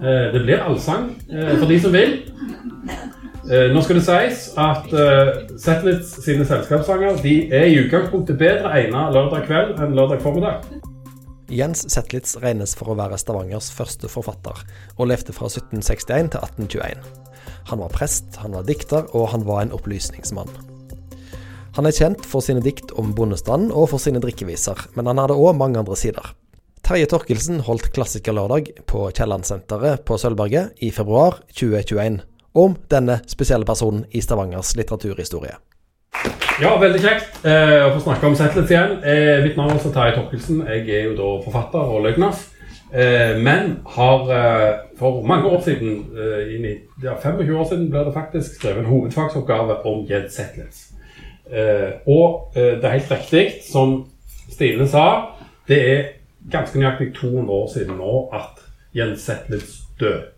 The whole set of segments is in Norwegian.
Eh, Det blir allsang eh, for de som vil. Eh, Nå skal det sies at Zetlitz sine selskapssanger de er i utgangspunktet bedre egnet lørdag kveld enn lørdag formiddag. Jens Zetlitz regnes for å være Stavangers første forfatter, og levde fra 1761 til 1821. Han var prest, han var dikter, og han var en opplysningsmann. Han er kjent for sine dikt om bondestanden og for sine drikkeviser, men han hadde òg mange andre sider. Terje Torkelsen holdt Klassikerlørdag på Kiellandsenteret på Sølvberget i februar 2021 om denne spesielle personen i Stavangers litteraturhistorie. Ja, veldig kjekt eh, å få snakke om Zetlitz igjen. Eh, mitt navn er Terje Torkelsen. Jeg er jo da forfatter og løgnas. Eh, men har eh, for mange år siden, eh, i ja, 25 år siden, ble det faktisk skrevet en hovedfagsoppgave om Jed Zetlitz. Eh, og det er helt riktig, som Stine sa, det er ganske nøyaktig 200 år siden nå at Jens Zetlitz døde.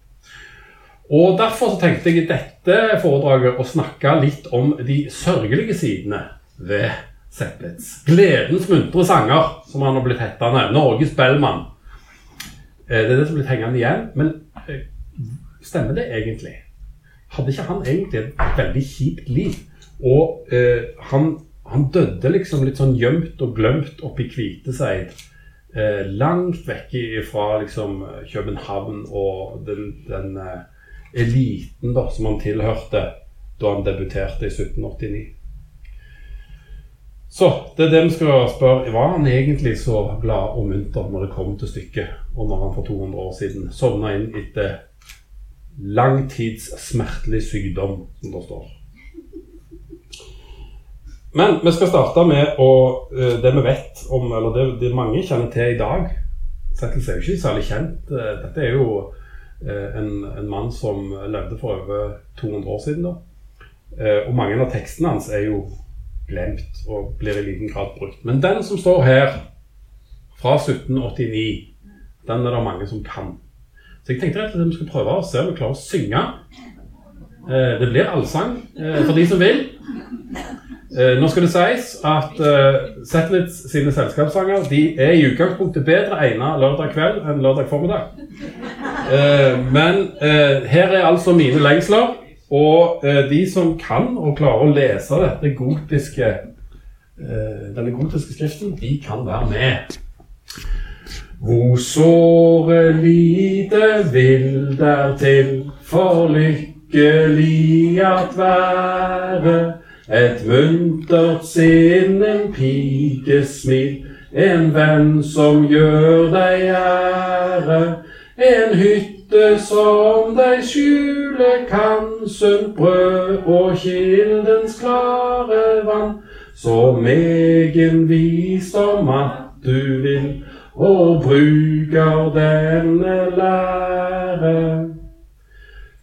Og Derfor så tenkte jeg i dette foredraget å snakke litt om de sørgelige sidene ved Zetlitz. Gledens muntre sanger, som han har blitt hettende. Norges Bellman. Eh, Det er det som er blitt hengende igjen. Men eh, stemmer det egentlig? Hadde ikke han egentlig et veldig kjipt liv? Og eh, han, han døde liksom litt sånn gjemt og glemt oppi Kviteseid. Eh, langt vekk fra liksom, København og den, den eh, eliten da, som han tilhørte da han debuterte i 1789. Så det er det vi skal spørre. Var han egentlig så glad og munter når det kom til stykket, og når han for 200 år siden sovna inn etter lang tids smertelig sykdom, som det står? Men vi skal starte med å, eh, det vi vet om, eller det, det mange kjenner til i dag. Settles er jo ikke særlig kjent. Eh, Dette er jo eh, en, en mann som levde for over 200 år siden. da. Og mange av tekstene hans er jo glemt og blir i liten grad brukt. Men den som står her, fra 1789, den er det mange som kan. Så jeg tenkte rett og slett vi skulle prøve å se om vi klarer å synge. Det blir allsang for de som vil. Eh, Nå skal det sies at eh, Zetlitz sine selskapssanger de er i utgangspunktet bedre egnet lørdag kveld enn lørdag formiddag. Eh, men eh, her er altså mine lengsler, og eh, de som kan og klarer å lese dette gotiske, eh, denne gotiske skriften, de kan være med. Hvor såre lite vil dertil for lykkelig at være et muntert sinn, en pikesmil, en venn som gjør deg ære. En hytte som deg skjule kan, sunt brød og kildens klare vann. Så megen visdom at du vil, og bruker denne lære.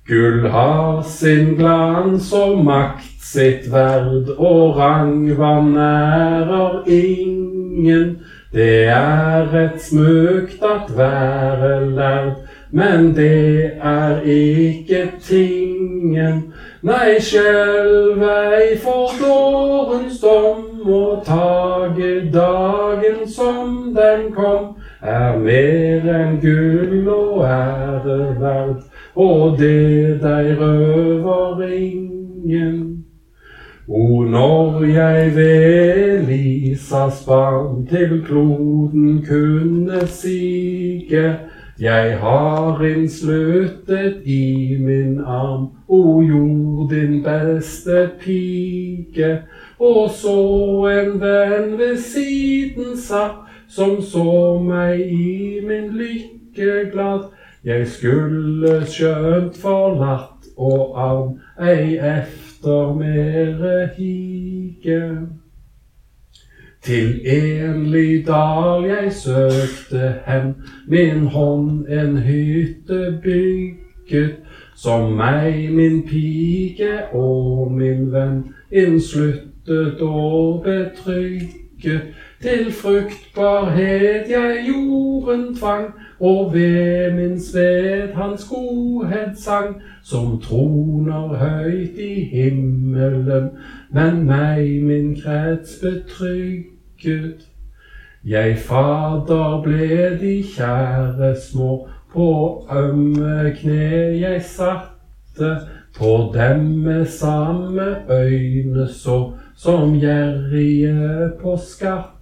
Gull har sin glans og makt sitt verd, og rangvann nærer ingen. Det er et smukt at være lærd, men det er ikke tingen. Nei, skjelv ei for dårens dom, og tage dagen som den kom, er mer enn gull og ære verd, og det deg røver ingen. O, når jeg ved Lisas barn til kloden kunne sige, jeg har innsluttet i min arm, o jord, din beste pike. Og så en venn ved siden satt, som så meg i min lykke glad. Jeg skulle skjønt forlatt og arm, ei efter mere hige. Til enlig dal jeg søkte hen, min hånd en hytte bygget, som meg min pike og min venn innsluttet og betrygget. Til fruktbarhet jeg jorden tvang, og ved min sved hans godhet sang, som troner høyt i himmelen, men meg min krets betrygget. Jeg fader ble de kjære små, på ømme kne jeg satte, på dem med samme øyne så som gjerrige på skatte.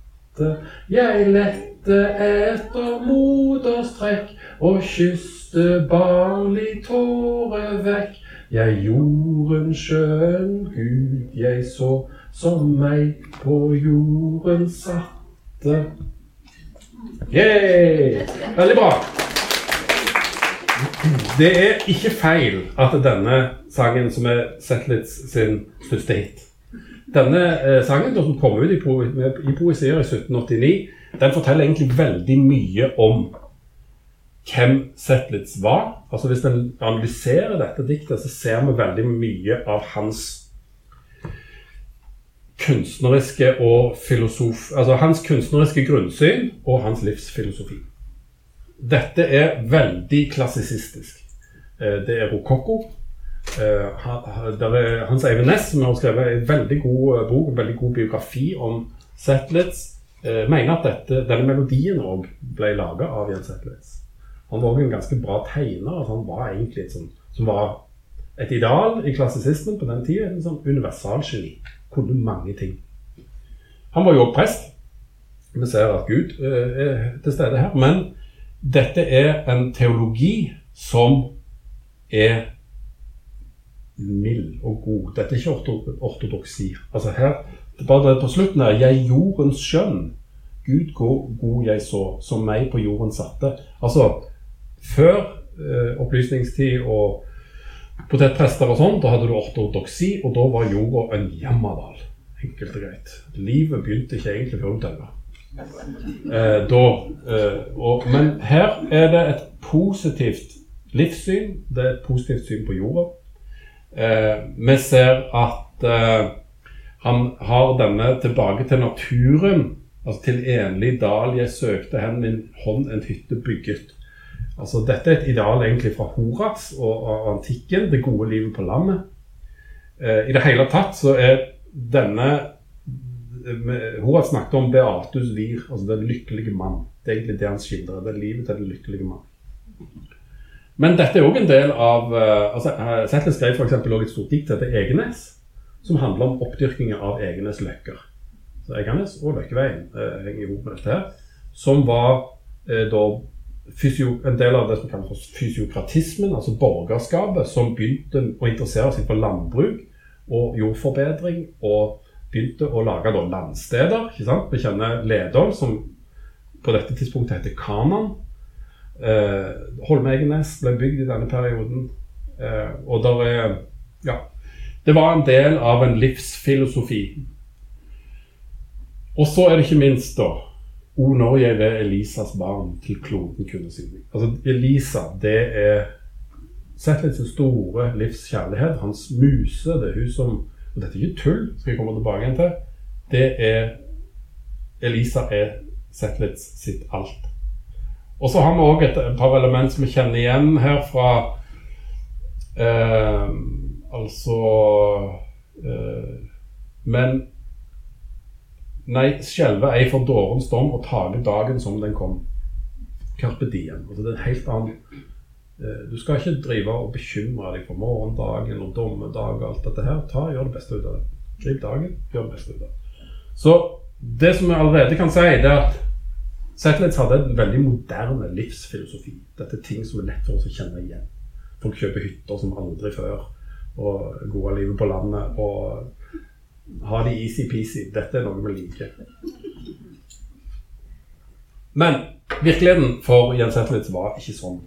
Jeg lette etter moders trekk og kysste barnlig tåre vekk. Jeg jorden skjønn Gud jeg så, som meg på jorden satte. Yeah! Veldig bra. Det er ikke feil at denne sangen, som er Settlitz sin største hit Denne eh, sangen, som kom ut i, po i Poesier i 1789, den forteller egentlig veldig mye om hvem Zetlitz var. Altså Hvis en analyserer dette diktet, så ser vi veldig mye av hans kunstneriske og filosof... Altså hans kunstneriske grunnsyn og hans livsfilosofi. Dette er veldig klassisistisk. Eh, det er rokokko. Eh, Hans Eivind Næss, som har skrevet en veldig god eh, bok, en veldig god biografi om Zetlitz, mener at dette, denne melodien òg ble laga av Jens Zetlitz. Han var òg en ganske bra tegner. Altså han var egentlig et sånt, som var et ideal i klassisismen på den tida. En sånn universalgeni. Kunne mange ting. Han var jo også prest. Vi ser at Gud er til stede her. Men dette er en teologi som er mild og god. Dette er ikke ortodoksi. Altså her, bare det på slutten her 'Jeg jordens skjønn'. Gud god jeg så, som meg på jorden satte. Altså, før eh, opplysningstid og potetprester og sånn, da hadde du ortodoksi, og da var jorda en jammerdal. Enkelt og greit. Livet begynte ikke egentlig før hun døde. Eh, da, eh, og, men her er det et positivt livssyn. Det er et positivt syn på jorda. Eh, vi ser at eh, han har denne tilbake til naturen, altså til enlig dal jeg søkte hen min hånd en hytte bygget. Altså Dette er et ideal egentlig fra Horas og, og antikken, det gode livet på landet. Eh, I det hele tatt så er denne Horat snakket om Beatus vir, altså den lykkelige mann. Det er egentlig det han skildrer. Det er livet til den lykkelige mann. Men dette er òg en del av uh, altså, Zetle skrev f.eks. òg et stort dikt til Egenes, som handler om oppdyrkinga av Egenes løkker. Så Egenes og Løkkeveien eh, henger i hop med dette her. Som var eh, da en del av det som kalles fysiokratismen, altså borgerskapet, som begynte å interessere seg for landbruk og jordforbedring og begynte å lage da, landsteder. Vi kjenner Ledål, som på dette tidspunktet heter Kanan. Eh, Holmegenes ble bygd i denne perioden. Eh, og der er Ja. Det var en del av en livsfilosofi. Og så er det ikke minst, da O når jeg ved Elisas barn til kloden kunne si Altså, Elisa, det er så store livskjærlighet. Hans muse, det er hun som og dette er ikke tull, skal jeg komme tilbake igjen til. Det er Elisa er Zetlitz sitt alt. Og så har vi òg et, par element som vi kjenner igjen her fra eh, Altså eh, Men Nei, skjelve ei for dårens dom og tage dagen som den kom. Carpe diem. Altså, det er en helt annen Eh, du skal ikke drive og bekymre deg for morgendagen og dommedag og alt dette her. Ta, Gjør det beste ut av det. Grip dagen, gjør det beste ut av det. Så det som vi allerede kan si, det er at Zetlitz hadde en veldig moderne livsfilosofi. Dette er ting som er lett for oss å kjenne igjen. Folk kjøper hytter som aldri før, og gode livet på landet. Og har de easy-peasy. Dette er noe vi liker. Men virkeligheten for Jens Settlitz var ikke sånn.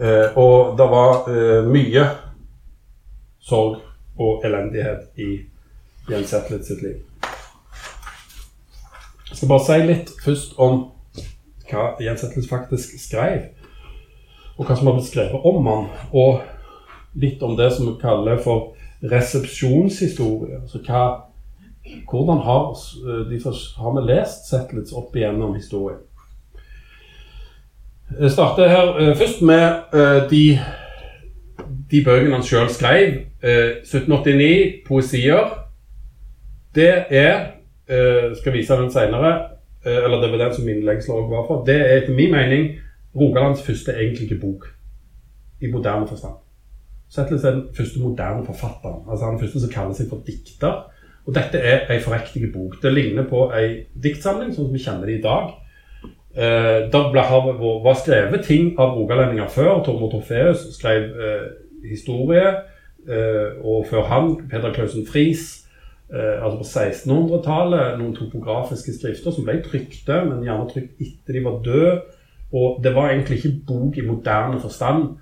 Eh, og det var eh, mye sorg og elendighet i Jens Settlitz sitt liv. Skal bare si litt først om hva Jens faktisk skrev, og hva som har blitt skrevet om han, og litt om det som vi kaller for resepsjonshistorie. Altså hva, hvordan har, eh, de, har vi lest Settlitz opp igjennom historien? Jeg starter her uh, først med uh, de, de, bøkene han sjøl skrev. Uh, 1789, poesier. Det er Skal vise den senere. eh, eller det var den som min innleggslaget var for, det er etter min mening Rogalands første egentlige bok i moderne forstand. Zetlitz er den første moderne forfatteren. altså Han første som kaller seg for dikter. Og dette er ei forrektig bok. Det ligner på ei diktsamling, sånn som vi kjenner det i dag. Eh, det var skrevet ting av rogalendinger før. Tormod Torfeus skrev eh, historie. Eh, og før han Peder Clausen Friis. Eh, altså på 1600-tallet noen topografiske skrifter som ble trykte, men gjerne trykt etter de var døde. Og det var egentlig ikke bok i moderne forstand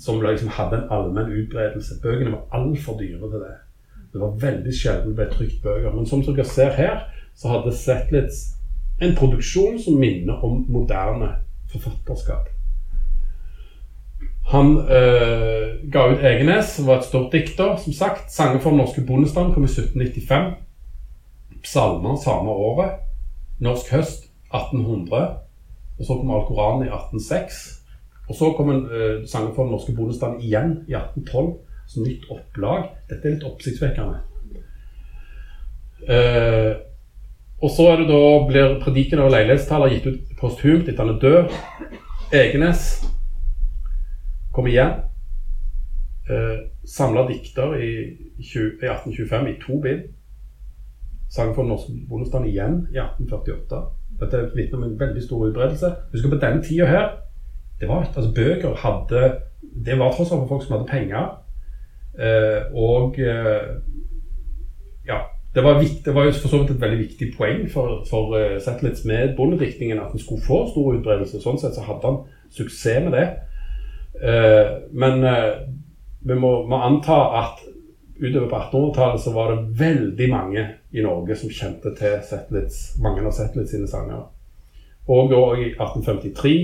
som liksom hadde en allmenn utbredelse. Bøkene var altfor dyre til det. Det var veldig sjelden det ble trykt bøker. Men som dere ser her, så hadde Zetlitz en produksjon som minner om moderne forfatterskap. Han øh, ga ut Egenes, som var et stort dikter. som sagt. Sanger for den norske bondestand kom i 1795. Salmer samme året. Norsk høst 1800. Og så kom Al-Koranen i 1806. Og så kom en øh, sanger for den norske bondestand igjen i 1812 som nytt opplag. Dette er litt oppsiktsvekkende. Uh, og så er det da, blir prediken over leilighetstaler gitt ut posthumt etter han er død. Egenes kom igjen. Eh, Samla dikter i, 20, i, 1825 i to bind. Sang for den norske bondestand igjen i 1848. Dette vitner om en veldig stor utbredelse. Husk på denne tida her det var, altså Bøker hadde Det var tross alt for folk som hadde penger. Eh, og eh, ja, det var, det var, jo for så vidt et veldig viktig poeng for, for uh, Settlitz med bondediktningen at den skulle få stor utbredelse. Sånn sett så hadde han suksess med det. Eh, men eh, vi må, må, anta at utover på 1800-tallet så var det veldig mange i Norge som kjente til Settlitz, mange av Settlitz sine sanger. Og da i 1853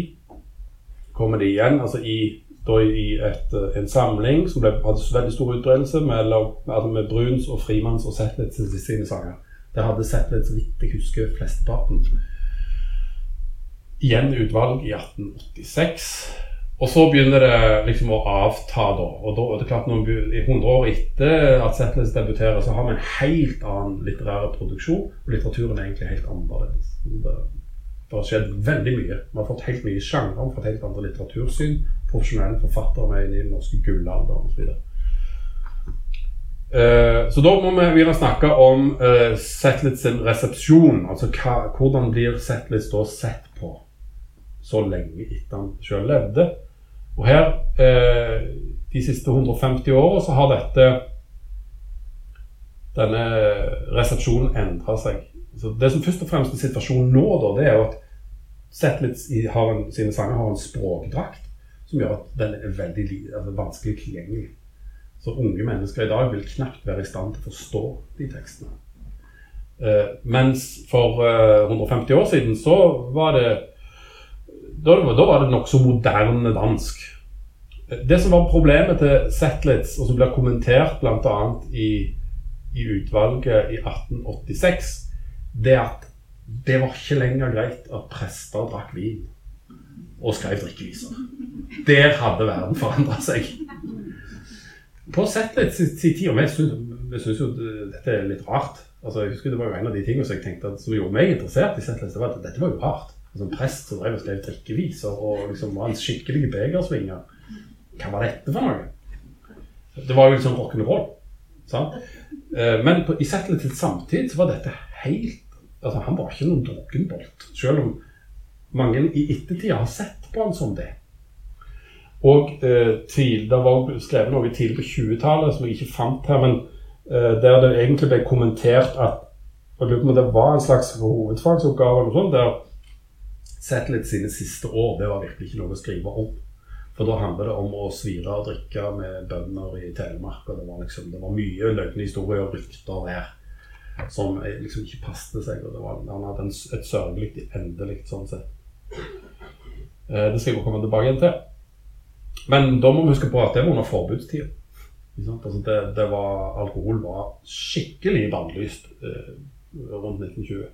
kommer de igjen, altså i, i et, eh, en samling som ble, hadde veldig stor utbredelse mellom, altså med Bruns og Frimanns og Settlitz sine sanger. Der hadde Zetlitz, vidt jeg husker, flesteparten. Igjen utvalg i 1886. Og så begynner det liksom å avta, da. Og da er klart noen, 100 år etter at Zetlitz debuterer, så har vi en helt annen litterær produksjon. Og litteraturen er egentlig helt annerledes. Det, det har skjedd veldig mye. Vi har fått helt mye har fått helt andre litteratursyn. Profesjonelle forfattere med i den norske gullalderen osv. Uh, eh, så da må vi begynne å snakke om uh, Settlets sin resepsjon. Altså hva, hvordan blir Zetlitz da sett på så lenge etter han sjøl levde? Og her, eh, de siste 150 åra, så har dette denne resepsjonen endra seg. Så det som først og fremst er situasjonen nå, da, det er jo at Zetlitz har en, sine sanger har en språkdrakt som gjør at den er veldig altså, vanskelig tilgjengelig. Så unge mennesker i dag vil knapt være i stand til å forstå de tekstene. Eh, mens for eh, 150 år siden så var det da, da var det nokså moderne dansk. Det som var problemet til Zetlitz, og som blir kommentert bl.a. I, i utvalget i 1886, det er at det var ikke lenger greit at prester drakk vin og skrev drikkeviser. Der hadde verden forandra seg. På Zetlitz sin tid, og vi syns jo dette er litt rart altså jeg husker Det var jo en av de tingene som jeg tenkte at, som gjorde meg interessert i Zetlitz. det var at Dette var jo rart en prest som drev og skrev drikkeviser og liksom var en skikkelig begersvinger. Hva var dette for noe? Det var jo liksom rock'n'roll. Eh, men på, i Satellite samtid så var dette helt altså Han var ikke noen drukkenbolt, selv om mange i ettertid har sett på han som det. Og eh, til, Det var skrevet noe tidlig på 20-tallet som jeg ikke fant her, men eh, der det egentlig ble kommentert at og det var en slags hovedfagsoppgave eller noe sånt, der Satellite sine siste år det var virkelig ikke noe å skrive om. For da handler det om å svire og drikke med bønder i Telemark. Og det var, liksom, det var mye løgne historier og rykter der som liksom ikke passet seg. og var, Han hadde en, et sørgelig endelig sånn sett. Eh, det skal jeg komme tilbake igjen til. Men da må vi huske på at det var under forbudstida. Altså det, det var, alkohol var skikkelig bannlyst eh, rundt 1920.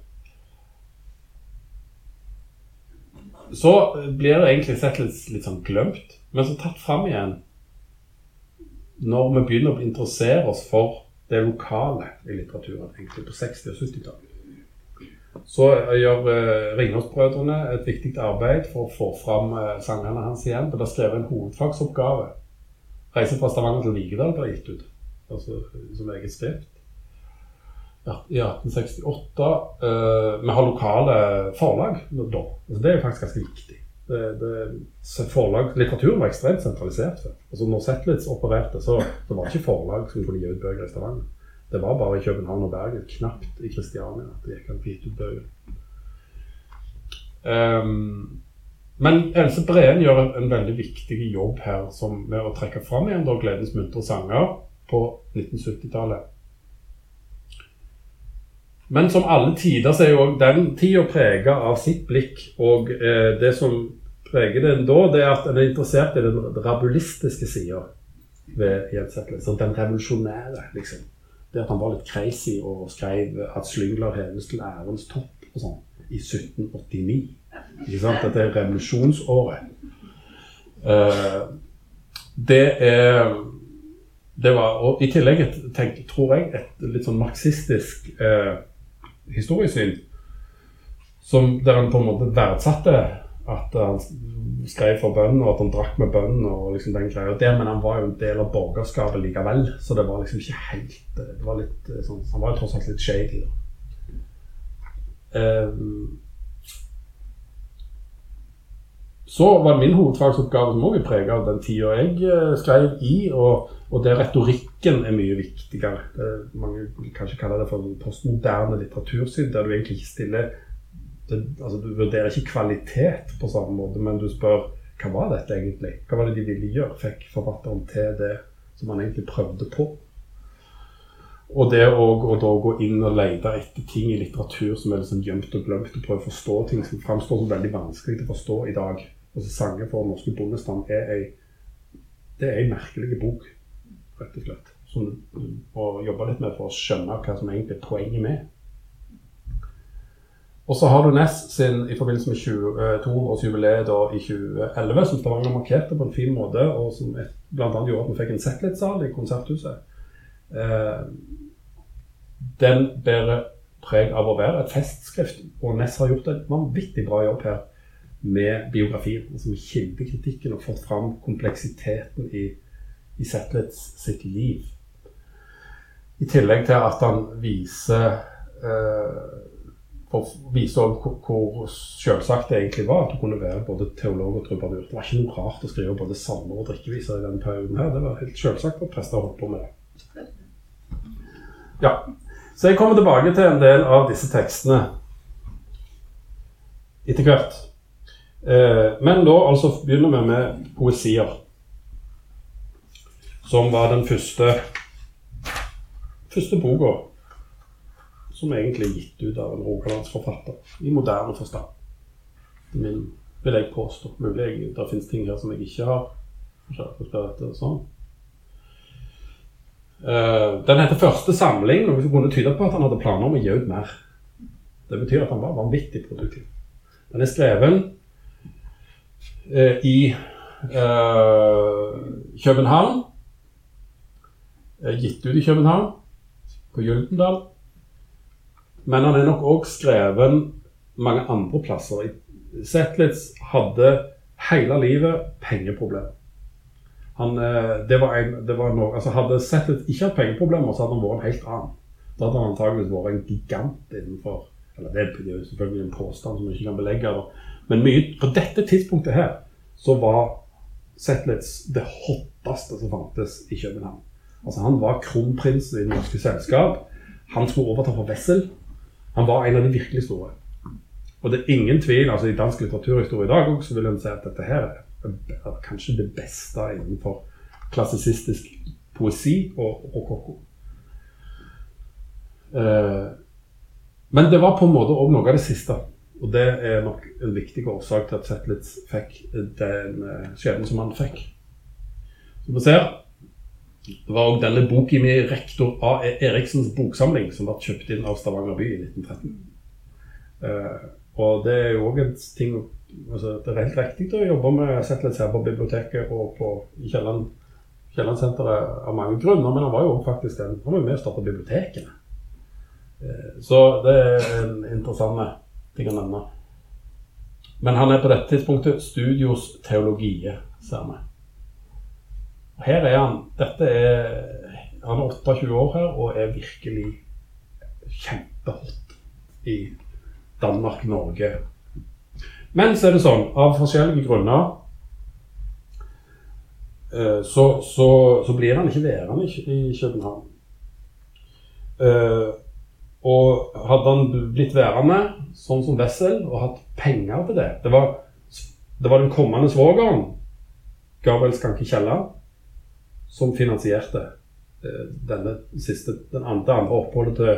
Så blir det egentlig sett litt, litt sånn glemt, men så tatt fram igjen når vi begynner å interessere oss for det lokale i litteraturen, egentlig på 60- og 70-tallet. Så gjør uh, Ringåsbrødrene et viktig arbeid for å få fram eh, sangene hans igjen. Det ble skrevet en hovedfagsoppgave. 'Reise fra Stavanger til Vikedal' ble gitt ut altså, som eget skrift. Ja, I 1868. Uh, vi har lokale forlag da. Altså, det er faktisk ganske viktig. Det, det, forlag, Litteraturen var ekstremt sentralisert før. Altså, når Zetlitz opererte, så, så var det ikke forlag som kunne gi ut bøker i Stavanger. Det var bare i København og Bergen, knapt i Kristiania, at det gikk an å gi ut bøker. Um, men Else Breen gjør en, en, veldig viktig jobb her som, med å trekke fram igjen da 'Gledens muntre sanger' på 1970-tallet. Men som alle tider så er jo den tida prega av sitt blikk. Og eh, det som preger den da, det er at en er interessert i den rabulistiske sida ved Jens Zetler. Den revolusjonære, liksom det at han var litt crazy og skrev at Slyngler heves til ærens topp og sånn i 1789. Ikke sant? Dette er revolusjonsåret. Eh, det er det var, og I tillegg tenk, tror jeg et litt sånn marxistisk uh, historiesyn. Som, der han på en måte verdsatte at han skrev for bøndene, og at han drakk med bøndene og liksom den greia der. Men han var jo en del av borgerskapet likevel, så det var liksom ikke helt det var litt eh, sånn, Han var jo tross alt litt shady. Um, så var det min hovedfagsoppgave som òg er prega av den tida jeg uh, skrev i, og, og der retorikken er mye viktigere. Det, mange kanskje kaller det for postmoderne litteratursyn, der du egentlig ikke stiller det, altså, Du vurderer ikke kvalitet på samme måte, men du spør hva var dette egentlig? Hva var det de ville gjøre? Fikk forfatteren til det som han egentlig prøvde på? Og det å, gå inn og lete etter ting i litteratur som er liksom gjemt og glemt, og prøve å forstå ting som framstår som veldig vanskelig å forstå i dag. Altså 'Sanger for norske bondestand' er ei det er ei merkelig bok, rett og slett. Som og jobbe litt med for å skjønne hva som egentlig er poenget med. Og så har du Ness sin i forbindelse med 200-årsjubileet i 2011, som Stavanger markerte på en fin måte, og som bl.a. gjorde at vi fikk en Zetlitz-sal i Konserthuset. Eh, den bærer preg av å være et festskrift, og Ness har gjort en vanvittig bra jobb her med biografien, altså med kildekritikken, og fått fram kompleksiteten i, i Zetlitz sitt liv. I tillegg til at han viser eh, å hvor, hvor selvsagt det egentlig var at du kunne være både teolog og trubadur. Det var ikke noe rart å skrive både salmer og drikkeviser i denne perioden. her. Det var helt selvsagt at prester holdt på med det. Ja. Så jeg kommer tilbake til en del av disse tekstene etter hvert. Eh, men da altså begynner vi med poesier. Som var den første, første boka som egentlig er gitt ut av en rogalandsforfatter i moderne forstand. Min, vil jeg påstå. Mulig det finnes ting her som jeg ikke har. Sånn. Uh, den heter 'Første samling', noe som kunne tyde på at han hadde planer om å gi ut mer. Det betyr at han var vanvittig produktiv. Den er skreven uh, i uh, København. Gitt ut i København, på Gyldendal. Men han er nok òg skreven mange andre plasser. Zetlitz hadde hele livet pengeproblemer. Han, eh, det var en, det var noe, altså Hadde Zetlitz ikke hatt pengeproblemer, så hadde han vært en helt annen. Da hadde han antageligvis vært en gigant innenfor eller Det er jo selvfølgelig en påstand som ikke kan belegge. Men mye, på dette tidspunktet her så var Zetlitz det hotteste som fantes i København. Altså Han var kronprinsen i det norske selskap. Han skulle overta for Wessel. Han var en av de virkelig store. Og det er ingen tvil, altså I dansk litteraturhistorie i dag også, så vil en si at dette her er kanskje det beste innenfor klassisistisk poesi og rokokko. Eh, men det var på en måte òg noe av det siste. Og det er nok en viktig årsak til at Zetlitz fikk den eh, skjebnen som han fikk. Som vi ser, var òg denne boka mi rektor A. E. Eriksens boksamling som ble kjøpt inn av Stavanger by i 1913. Uh, eh, og det er jo òg en ting altså, Det er helt riktig å jobbe med Zetlitz her på biblioteket og på Kielland Kiellandsenteret av mange grunner, men han var jo faktisk den, han var med og starta bibliotekene. Eh, Så det er en interessant ting å nevne. Men han er på dette tidspunktet studios teologie, ser vi. Og Her er han. Dette er Han er 28 år her og er virkelig kjempehot i Danmark-Norge. Men så er det sånn, av forskjellige grunner eh, så, så, så blir han ikke værende i København. Eh, og hadde han blitt værende, sånn som Wessel, og hatt penger til det Det var, det var den kommende svogeren, Gabriel Skanke Kielland, som finansierte eh, denne siste, den andre, andre oppholdet til,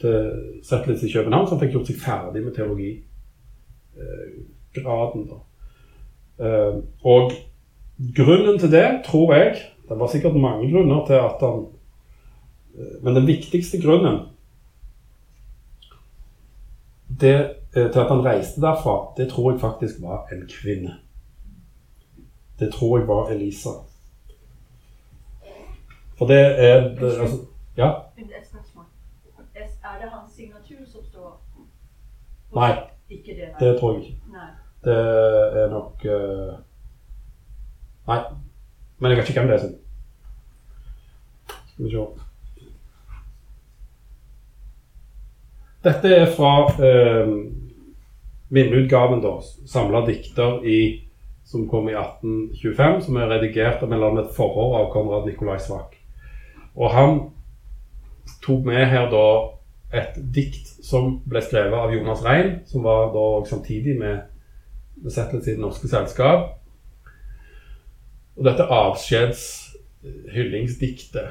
til Zetlitz i København, som fikk gjort seg ferdig med teologigraden. Eh, og grunnen til det, tror jeg Det var sikkert mange grunner til at han eh, Men den viktigste grunnen det, eh, til at han reiste derfra, det tror jeg faktisk var en kvinne. Det tror jeg var Elisa. For det er det, altså, Ja? Er det hans signatur som står Nei, Ikke det, det tror jeg ikke. Det er nok eh, Nei. Men jeg vet ikke hvem det er. sin. Skal vi se. Dette er fra eh, minneutgaven, da. Samla dikter i, som kom i 1825, som er redigert av mellom et forhår av Konrad Nikolai Svak. Og han tok med her da et dikt som ble skrevet av Jonas Rein, som var da samtidig med besettelse i Det Norske Selskap. Og dette avskjedshyllingsdiktet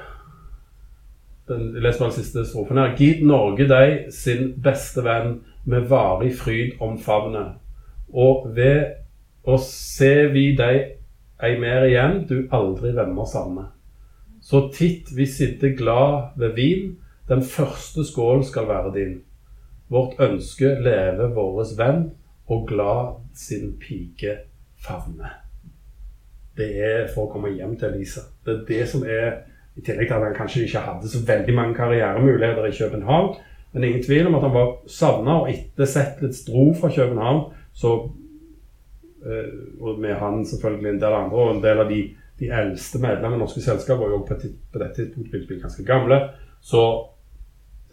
den, Jeg leser bare den siste strofen her. Gid Norge deg sin beste venn med varig fryd omfavne. Og ved å se vi deg ei mer igjen, du aldri vemmer savne. Så titt vi sitter glad ved vin, den første skål skal være din. Vårt ønske leve våres venn, og glad sin pike favne. Det er for å komme hjem til Elisa. Det er det som er I tillegg til at han kanskje ikke hadde så veldig mange karrieremuligheter i København. Men ingen tvil om at han var savna, og etter Zetlitz dro fra København, så eh, Og med han selvfølgelig en del andre, og en del av de, de eldste medlemmene i Norske Selskap var jo på, på dette tidspunktet ganske gamle, så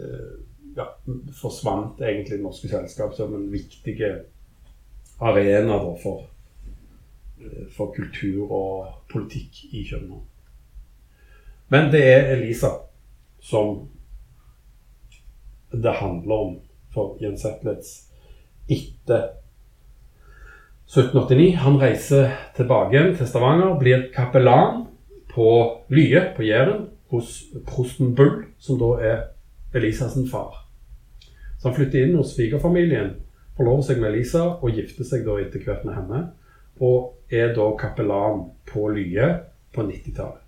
eh, ja, forsvant egentlig Norske Selskap som en viktig arena da, for, eh, for kultur og politikk i København. Men det er Elisa som det handler om for Jens Zetlitz etter 1789. Han reiser tilbake igjen til Stavanger, blir kapellan på Lye på Jæren hos prosten Bull, som da er Elisas far. Så han flytter inn hos svigerfamilien, forlover seg med Elisa og gifter seg da etter hvert med henne. Og er da kapellan på Lye på 90-tallet.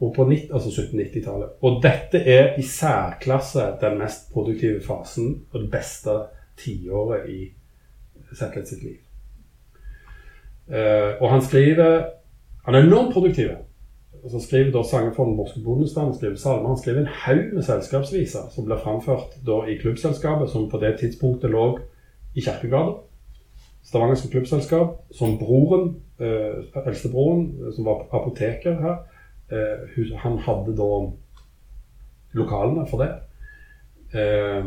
Og på 90, altså 1790-tallet. Og dette er i særklasse den mest produktive fasen og det beste tiåret i Zetlitz sitt liv. Eh, og han skriver Han er enormt produktiv. Han skriver da sanger for den norske bondestand, skriver salmer, han skriver en haug med selskapsviser som blir framført da i klubbselskapet, som på det tidspunktet lå i Kirkegata. Stavangerske klubbselskap, som broren, eh, eldstebroren, eh, som var apoteker her, eh, han hadde da lokalene for det. Eh,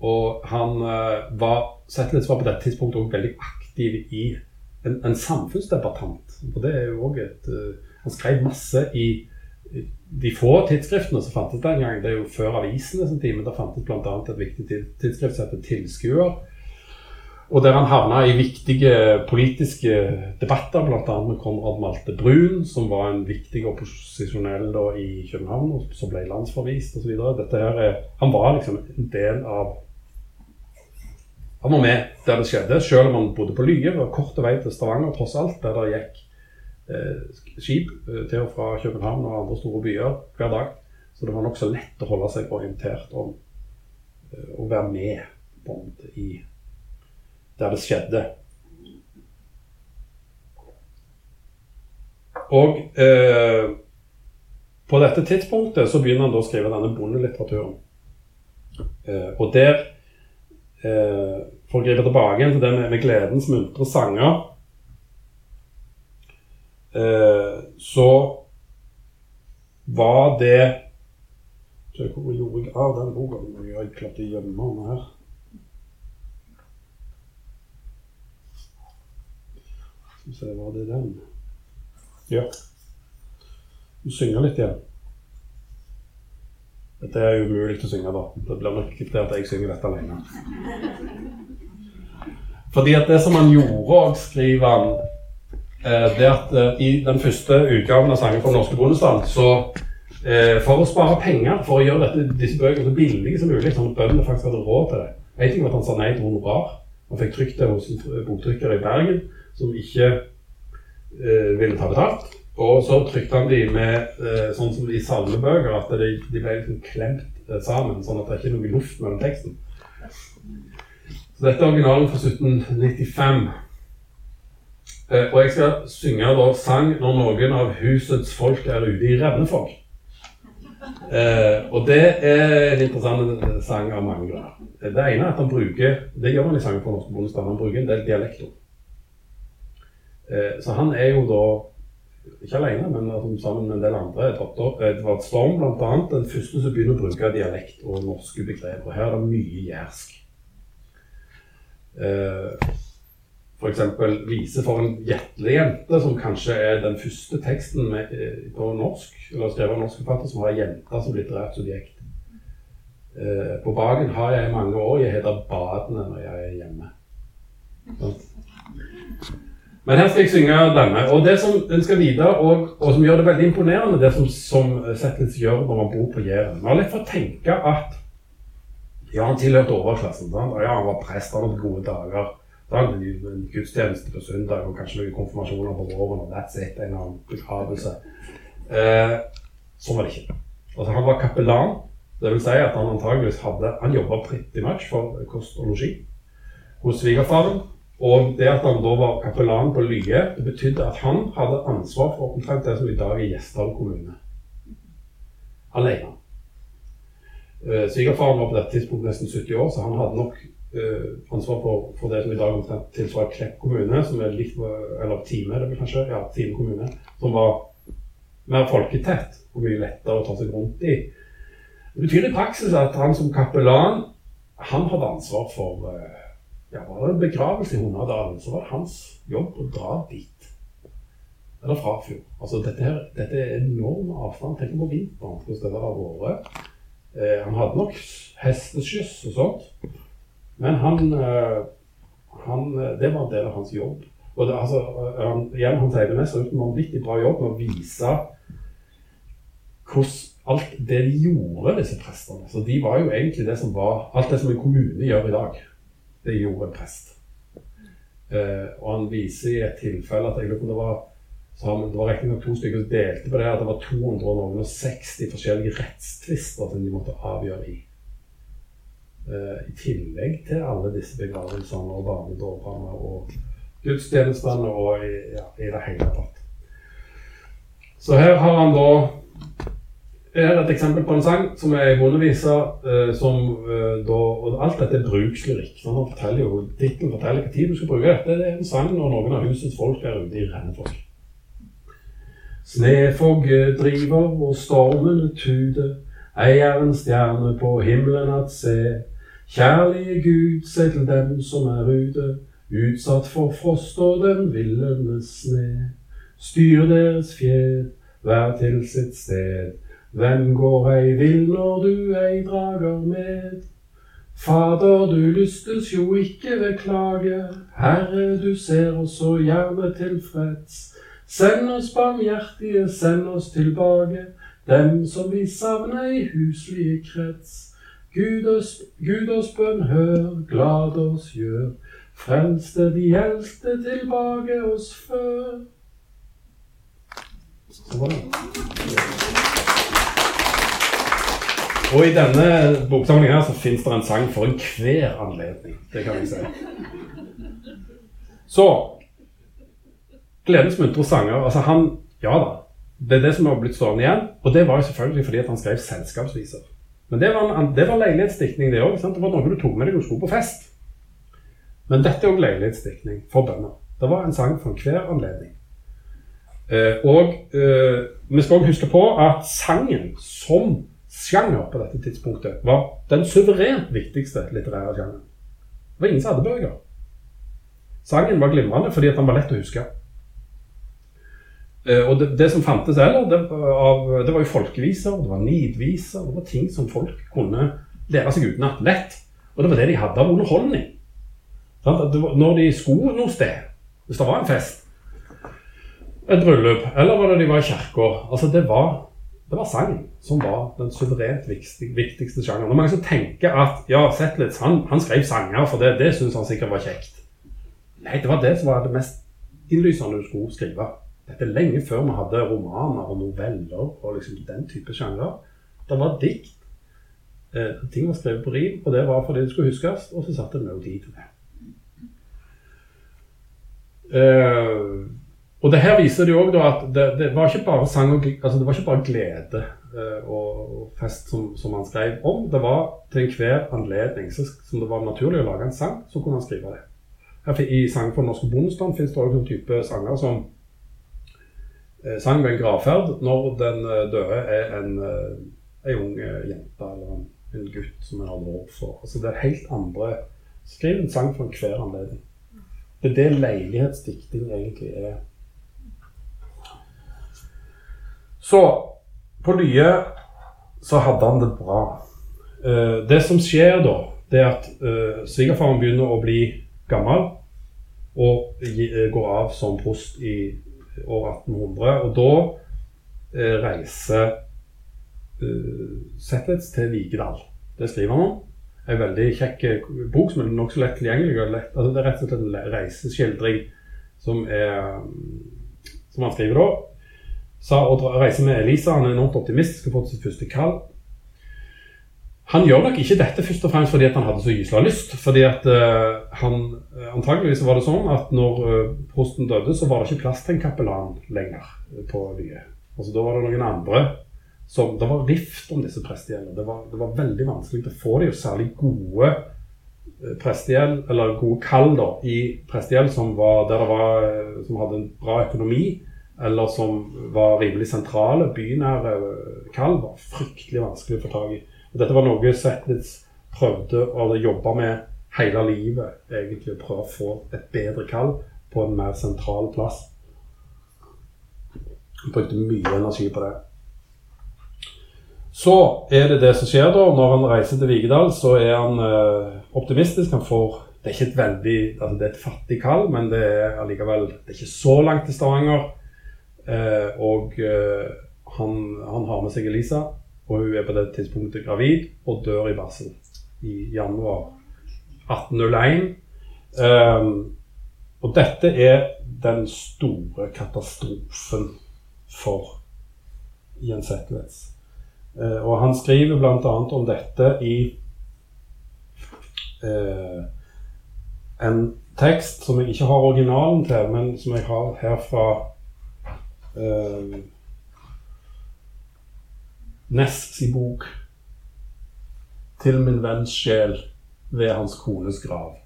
og han eh, var litt svar på dette tidspunktet også veldig aktiv i en, en samfunnsdebattant. For det er jo også et uh, Han skrev masse i de få tidsskriftene som fantes den gang. Det er jo før avisene sin tid, men det fantes bl.a. et viktig tidsskrift som heter Tilskuer. Og der han havna i viktige politiske debatter, bl.a. med Konrad Malte Brun, som var en viktig opposisjonell da i København, og som ble landsforvist osv. Han var liksom en del av Han var med der det skjedde, selv om han bodde på Lye. Det var kort vei til Stavanger, tross alt, der det gikk eh, skip eh, til og fra København og andre store byer hver dag. Så det var nokså lett å holde seg orientert om eh, å være med på i der det skjedde. Og eh, på dette tidspunktet så begynner han da å skrive denne bondelitteraturen. Eh, og der, eh, for å gripe tilbake til det med, med gledens muntre sanger, eh, så var det Se, Hvor gjorde jeg av den boka? Jeg har klart å gjemme den her. Skal vi se, var det den? Ja. Du synger litt igjen. Dette er umulig å synge, da. Det blir nok til at jeg synger dette alene. Fordi at det som han gjorde òg, skriver han, eh, det at eh, i den første utgaven av Sanger fra norske bondestand, så eh, for å spare penger, for å gjøre dette, disse bøkene så billige som mulig, sånn at bøndene faktisk hadde råd til det En ting var at han sa nei til honorar. Han fikk trykt det hos en boktrykker i Bergen som ikke ville ta betalt. Og så trykte han de med eh, sånn som i salmebøker, at de, de ble liksom klemt eh, sammen, sånn at det ikke er noe luft mellom teksten. Så dette er originalen fra 1795. Eh, og jeg skal synge da sang når noen av husets folk er ute i Revnefolk. Eh, og det er en interessant sang av mange grunner. Det ene er at han bruker Det gjør han i sangen på Norske Bondestad, Han bruker en del dialekter. Eh, så han er jo da ikke alene, men sammen med en del andre. Edvard Storm bl.a. Den første som begynner å bruke dialekt og norske begrep. Og her er det mye jærsk. Eh, F.eks. 'Vise for en hjertelig jente', som kanskje er den første teksten med, eh, på norsk, eller skrevet av norsk forfatter, som har jente som litterært subjekt. Eh, på Bagen har jeg i mange år. Jeg heter Badene når jeg er hjemme. Sånn. Men her skal jeg synge denne. Og det som en skal vite, og, og som gjør det veldig imponerende, det som, som Settles gjør når man bor på Jæren Vi har lett for å tenke at ja, han tilhørte overklassen. Sant? Ja, han var prest, han hadde gode dager. Sant? En gudstjeneste på søndag og kanskje noen konfirmasjoner på våren. og that's it, En annen begravelse. Eh, sånn var det ikke. Altså, han var kapellan. Det vil si at han antageligvis hadde Han jobba pretty much for kost og losji hos svigerfaren. Og det at han da var kapellan på Lye, det betydde at han hadde ansvar for omtrent det som i dag er Gjesdal kommune. Alene. Uh, Svigerfaren var på dette tidspunktet nesten 70 år, så han hadde nok uh, ansvar for, for, det som i dag omtrent tilsvarer Klepp kommune, som er litt Eller Time, det kanskje? Ja, Time kommune. Som var mer folketett og mye lettere å ta seg rundt i. Det betyr i praksis at han som kapellan han hadde ansvar for uh, ja, var det en begravelse i Hundadalen, så var det hans jobb å dra dit. Eller fra Frafjord. Altså, dette, her, dette er enorm avstand. Tenk på vinteren hvordan det har vært. Eh, han hadde nok hesteskyss og sånt, men han, eh, han, eh, Det var en del av hans jobb. Og det, altså, eh, han, igjen, han sier det mest uten en vanvittig bra jobb med å vise hvordan alt det de gjorde, disse prestene. Så de var jo egentlig det som var Alt det som en kommune gjør i dag det gjorde en prest. Eh, og han viser i et tilfelle at jeg lurer på det var det var riktignok to stykker som delte på det, at det var 260 forskjellige rettstvister som de måtte avgjøre i. Eh, I tillegg til alle disse begravelsene og barnedåpene og gudstjenestene og i, ja, i det hele tatt. Så her har han da er et eksempel på en sang som er ei bondevise. Eh, som eh, da Og alt dette er brukslyrikk. Han forteller jo, Tittelen forteller hva tid du skal bruke dette. Det er en sang når noen av husets folk er ute i rennefolk. Snefogget driver og stormene tuder. Ei er en stjerne på himmelen at se. Kjærlige Gud, se til dem som er ute, utsatt for frost og den villende sne. Styr deres fjed, vær til sitt sted. Hvem går ei vill når du ei drager med? Fader, du lystes jo ikke ved klage, Herre, du ser oss så gjerne tilfreds. Send oss barmhjertige, send oss tilbake, dem som vi savner i huslige krets. «Gud oss bønn hør, glad oss gjør, frelste de eldste tilbake oss før. Så var det. Og i denne boksamlingen her så fins det en sang for enhver anledning. Det kan jeg si. Så Gledens muntre sanger. Altså han Ja da. Det er det som har blitt stående igjen. Og det var jo selvfølgelig fordi at han skrev selskapsviser. Men det var, en, det var leilighetsdiktning, det òg. Det var noe du tok med deg du skulle på fest. Men dette er òg leilighetsdiktning for bønder. Det var en sang for enhver anledning. Eh, og eh, vi skal òg huske på at sangen som sjanger på dette tidspunktet var den suverent viktigste litterære sjangeren. Det var ingen som hadde bøker. Sangen var glimrende fordi at den var lett å huske. Eh, og det, det som fantes heller, det, det var jo folkeviser, det var nidviser, det var ting som folk kunne lære seg utenat lett. Og det var det de hadde av underholdning. Når de skulle noe sted, hvis det var en fest, et bryllup, eller det de var i kirka altså det var, det var sang som var den suverent viktigste, sjangeren. sjangeren. Og mange som tenker at ja, Zetlitz han, han skrev sanger, for det, det syntes han sikkert var kjekt. Nei, det var det som var det mest innlysende du skulle skrive. Dette er lenge før vi hadde romaner og noveller og liksom den type sjanger. Det var dikt. Eh, ting var skrevet på rim, og det var fordi det skulle huskes, og så satt det melodi til det. Eh, og det her viser det jo også at det, det var ikke bare sang og, altså det var ikke bare glede eh, og, fest som, som han skrev om. Det var til enhver anledning så, som det var naturlig å lage en sang, så kunne han skrive det. Her I Sang for den norske bondestand finnes det også en type sanger som eh, sang ved en gravferd når den eh, døde er en, en ung jente eller en, en gutt som en har lov for. Altså det er helt andre Skriv en sang for enhver anledning. Det er det leilighetsdikting egentlig er. Så på Lye så hadde han det bra. Uh, det som skjer da, det er at uh, svigerfaren begynner å bli gammel og eh, går av som prost i år 1800. Og da uh, reiser Zetlitz til Vigedal. Det skriver han om. En veldig kjekk bok som er nokså lett tilgjengelig. Lett, altså det er rett og slett en reiseskildring som, er, mm, som han skriver da. Sa å reise med Elisa. Han er enormt optimistisk og fått sitt første kall. Han gjør nok ikke dette først og fremst fordi han hadde så gysla lyst. fordi at uh, han, eh, Antageligvis var det sånn at når uh, prosten døde, så var det ikke plass til en kapellan lenger eh, på Lye. Altså Da var det noen andre som Det var rift om disse prestegjeld. Det, det var veldig vanskelig å få de, og særlig gode eh, prestegjeld, eller gode kall da, i prestegjeld som, var, der det var, eh, som hadde en bra økonomi, eller som var rimelig sentrale, bynære kall, var fryktelig vanskelig å få tak i. Og dette var noe Zetlitz prøvde å jobbe med hele livet, egentlig, å prøve å få et bedre kall på en mer sentral plass. Han brukte mye energi på det. Så er det det som skjer da. Når han reiser til Vigedal, så er han eh, optimistisk. Han får Det er ikke et veldig altså Det er et fattig kall, men det er allikevel Det er ikke så langt til Stavanger. Eh, og eh, han, han har med seg Elisa, og hun er på det tidspunktet gravid og dør i barsel i januar 1801. Eh, og dette er den store katastrofen for Jens Zetlitz. Eh, og han skriver bl.a. om dette i eh, en tekst som jeg ikke har originalen til, men som jeg har her fra eh, Ness sin bok 'Til min venns sjel ved hans kones grav'.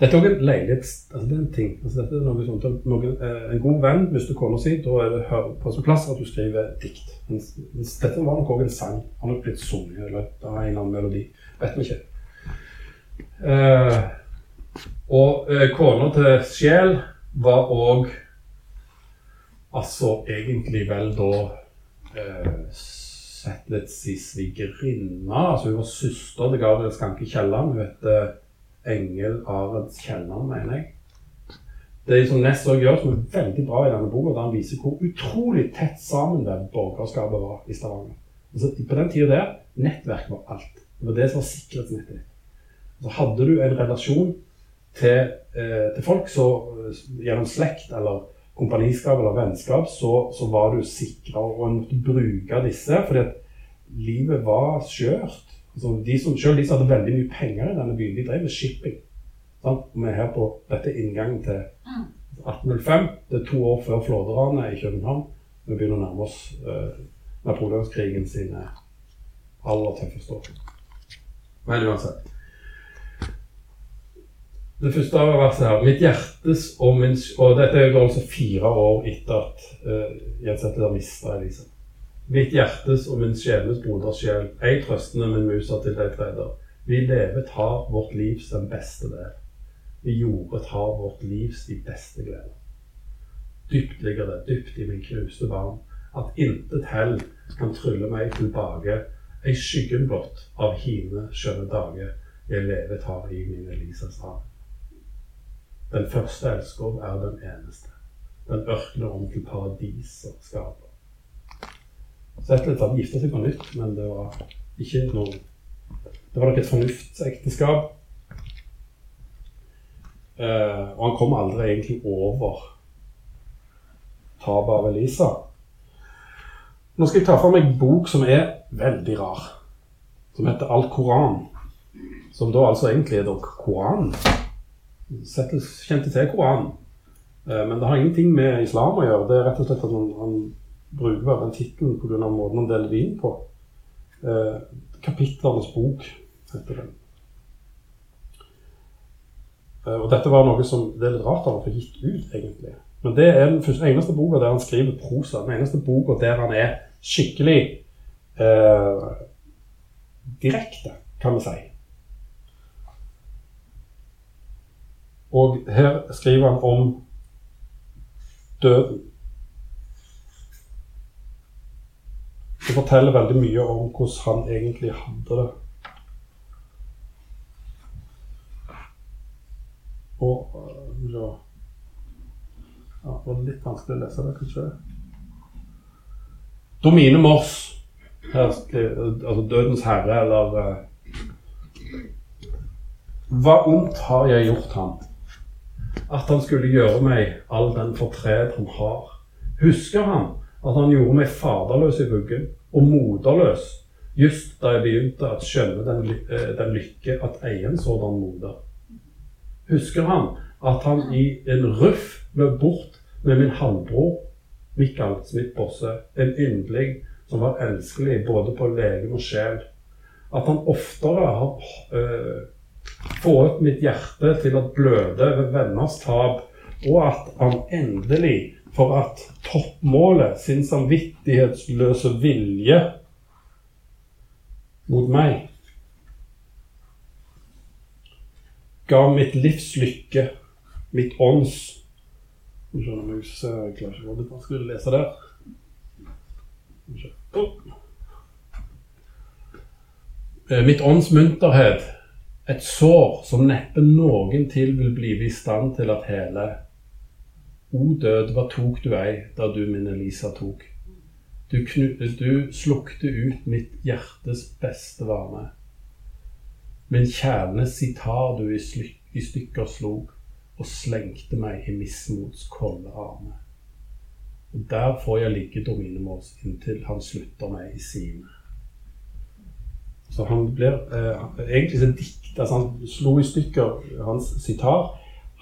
Dette er også en leilighets... Altså det er en ting. Altså dette er noe sånt, noen, eh, En god venn mister kona si, da er det på sin plass at du skriver dikt. Mens, dette var nok også en sang. Han har blitt sunget, eller er en eller annen melodi. Vet vi ikke. Eh, og eh, kona til Sjel var òg altså egentlig vel da eh, Zetlitz i svigerinne. Altså hun var søster til Gabriel Skanke Kielland. Hun heter Engel Arends Kielland, mener jeg. Det som Ness også gjør, som er veldig bra i denne boka, der han viser hvor utrolig tett sammen sammenvevd borgerskapet var i Stavanger. Altså, på den tida der, nettverk var alt. Det var det som var sikkerhetsnettet ditt. Så hadde du en relasjon til, eh, til folk så, eh, gjennom slekt eller kompaniskap eller vennskap, så, så var du sikra, og en måtte bruke disse. fordi at livet var skjørt. Altså, de som, selv de som hadde veldig mye penger i denne byen, de drev med shipping. Sant? Vi er her på dette inngangen til 1805. Det er to år før flåderanet i København. Vi begynner å nærme oss uh, napoleonskrigen sine aller tøffeste år. Men uansett. Det første av verset her Mitt hjertes og min Og dette er jo altså fire år etter at uh, Jens Etter mista Elise. Mitt hjertes og min sjeles broders sjel, ei trøstende min musa til deg treder. Vi levet har vårt livs den beste del. Vi jordet har vårt livs de beste gleder. Dypt ligger det, dypt i min knuste barn, at intet hell kan trylle meg tilbake, ei skyggen blott av hine skjønne dager jeg levet har i min Elisas hav. Den første elsker er den eneste. Den ørkner om til paradiser skaper. Zetlitz hadde gifta seg på nytt, men det var ikke noe Det var nok et fornuftsekteskap. Eh, og han kom aldri egentlig over tapet av Elisa. Nå skal jeg ta for meg en bok som er veldig rar. Som heter Al-Koran. Som da altså egentlig er Koranen kjente til Koranen. Eh, men det har ingenting med islam å gjøre. Det er rett og slett at han, han bruker bare den tittelen pga. måten han deler det inn på. Eh, Kapitlernes bok heter den. Eh, og dette var noe som det er litt rart han har fått gitt ut, egentlig. Men det er den første, eneste boka der han skriver prosa. Den eneste boka der han er skikkelig eh, direkte, kan vi si. Og her skriver han om døden. Det forteller veldig mye om hvordan han egentlig hadde det. Og ja. ja, Det var litt vanskelig å lese det, kanskje. Domine Moss, altså Dødens herre, eller uh, Hva ondt har jeg gjort ham? At han skulle gjøre meg all den fortred han har. Husker han at han gjorde meg faderløs i vuggen og moderløs just da jeg begynte å skjønne den, eh, den, lykke at eie en sådan moder? Husker han at han i en ruff løp bort med min halvbror Mikael Smith Bosse, en yndling som var elskelig både på legen og sjel? At han oftere har øh, få ut mitt hjerte til å bløde ved venners tap, og at han endelig, for at toppmålet, sin samvittighetsløse vilje mot meg ga mitt livs lykke, mitt ånds Jeg klarer ikke å det vanskelig lese der. Mitt ånds munterhet et sår som neppe noen til vil blive i stand til at hele. O død, hva tok du ei da du min Elisa tok? Du, du slukte ut mitt hjertes beste varme. Min kjærne sitar du i, i stykker slog, og slengte meg i mismots kolde arme. Og der får jeg ligge Dominemors inntil han slutter meg i sine. Så han blir eh, Egentlig så dikter altså Han slo i stykker hans sitar.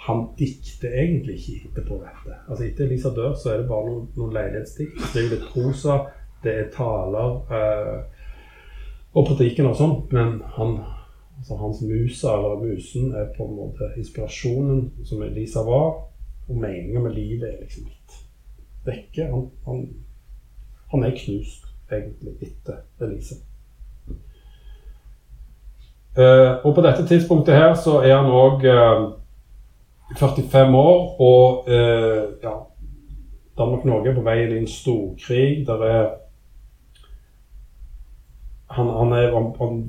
Han dikter egentlig ikke etterpå dette. Altså Etter Elisa dør, så er det bare noen, noen leilighetsdikt. Det er litt prosa, det er taler eh, og prediken og sånn. Men han, altså hans musa, eller musen, er på en måte inspirasjonen som Elisa var. Og meninga med livet er liksom litt vekke. Han, han, han er knust, egentlig, etter Elise. Uh, og på dette tidspunktet her så er han òg uh, 45 år, og uh, ja Danmark-Norge er på vei inn i en storkrig. Der er han, han, er, han, han,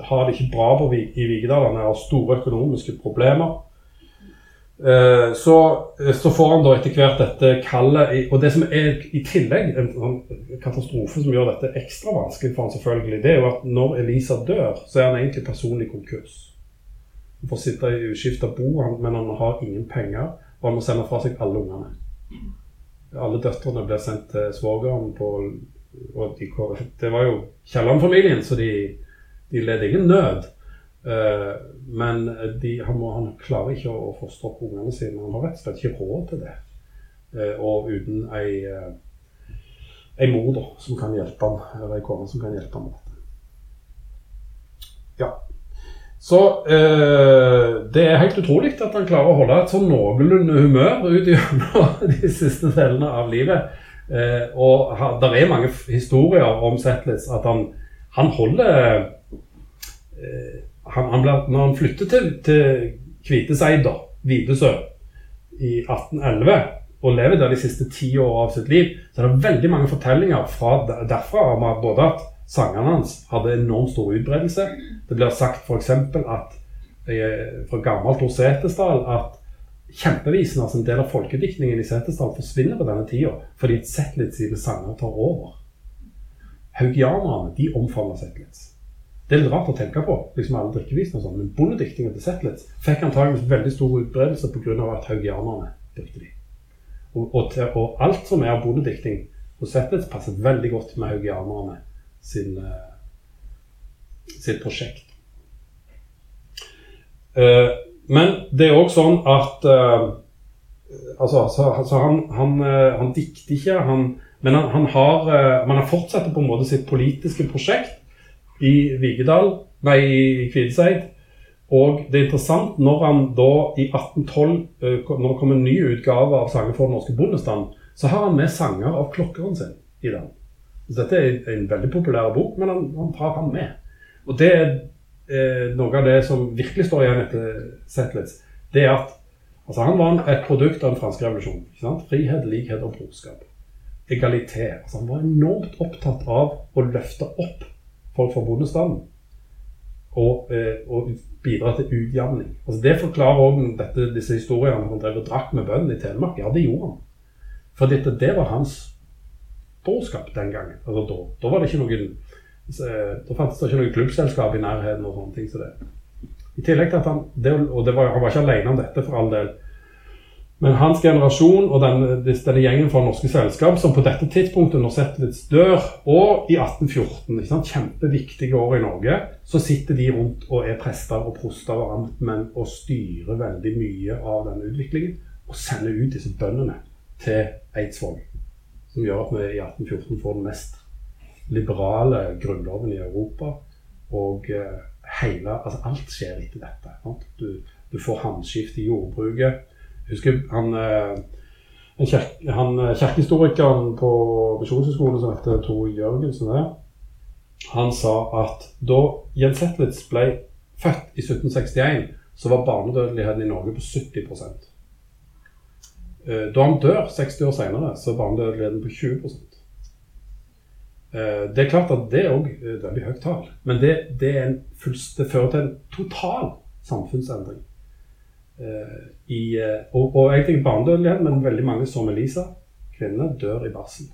har det ikke bra på, i Vigedal. Han har store økonomiske problemer. Eh, så, eh, så, får han da etter hvert dette kallet Og det som er i tillegg en, en katastrofe som gjør dette ekstra vanskelig for han selvfølgelig, det er jo at når Elisa dør, så er han egentlig personlig konkurs. Han får sitte i uskifta bo, men han har ingen penger, og han må sende fra seg alle ungene. Alle døtrene blir sendt til svogeren på og de, Det var jo Kielland-familien, så de, de led ingen nød. Eh, men de, han, må, han, klarer ikke å fostre opp ungene sine. Han har rett og slett ikke råd til det. Eh, og uten ei, eh, ei mor da, som kan hjelpe ham, eller ei kone som kan hjelpe ham ja. Så eh, det er helt utrolig at han klarer å holde et sånn noenlunde humør ut gjennom de siste delene av livet. Eh, og det er mange historier om Zetlitz at han, han holder eh, han, han ble, Når han flyttet til, til Kviteseid, Videsø, i 1811 og lever der de siste ti årene av sitt liv, så er det veldig mange fortellinger fra derfra om at både at sangene hans hadde enormt stor utbredelse. Det blir sagt f.eks. at eh, fra gammelt hos Setesdal at kjempevisene, altså en del av folkediktningen i Setesdal, forsvinner på denne tida fordi et Zetlitz sine sanger tar over. Haugianerne de omfavner Zetlitz. Det er litt rart å tenke på, liksom alle drikkevisene og sånn, men bondediktingen til Zetlitz fikk antageligvis veldig stor utbredelse pga. at haugianerne brukte de. Og, og, til, og, alt som er av bondedikting hos Zetlitz, passer veldig godt med haugianerne sin, uh, sitt prosjekt. Uh, men det er òg sånn at uh, altså, så, så han, han, han, dikter ikke, han, men han, han har, man har fortsatt på en måte sitt politiske prosjekt i Vigedal, nei, i Kvideseid. Og det er interessant når han da i 1812, eh, når det kom en ny utgave av sanger for den norske bondestand, så har han med sanger av klokkeren sin i den. Så dette er en veldig populær bok, men han, han tar han med. Og det er eh, noe av det som virkelig står igjen etter Zetlitz. Det er at altså han var et produkt av den franske revolusjonen. Frihet, likhet og brorskap. Egalitet. Altså han var enormt opptatt av å løfte opp folk fra bondestanden. Og, eh, og bidra til utjamning. Altså Det forklarer òg disse historiene om han drev og drakk med bøndene i Telemark. Ja, det gjorde han. For det var hans brorskap den gangen. Altså Da, da var det ikke noen eh, da fantes det ikke noe klubbselskap i nærheten. og sånne ting så det. I tillegg til at han, det, og var, Han var ikke alene om dette, for all del. Men hans generasjon og denne, denne gjengen fra norske selskap, som på dette tidspunktet, når Zetlitz dør, og i 1814, ikke sant, kjempeviktige år i Norge, så sitter de rundt og er prester og proster og amtmenn og styrer veldig mye av denne utviklingen. Og sender ut disse bøndene til Eidsvoll. Som gjør at vi i 1814 får den mest liberale grunnloven i Europa. Og uh, hele, altså alt skjer etter dette. Du, du får hamskifte i jordbruket. Husker han, eh, kirk, han kjerkehistorikeren på Misjonshøgskolen som heter Tor Jørgensen, han sa at da Jens Zetlitz ble født i 1761, så var barnedødeligheten i Norge på 70 eh, Da han dør 60 år senere, så er barnedødeligheten på 20% Det er klart at det er òg veldig høyt tall, men det, det, en, det fører til en total samfunnsendring. Eh, i, eh, og, og egentlig barnedødelighet, men veldig mange som Elisa, kvinner, dør i barsel.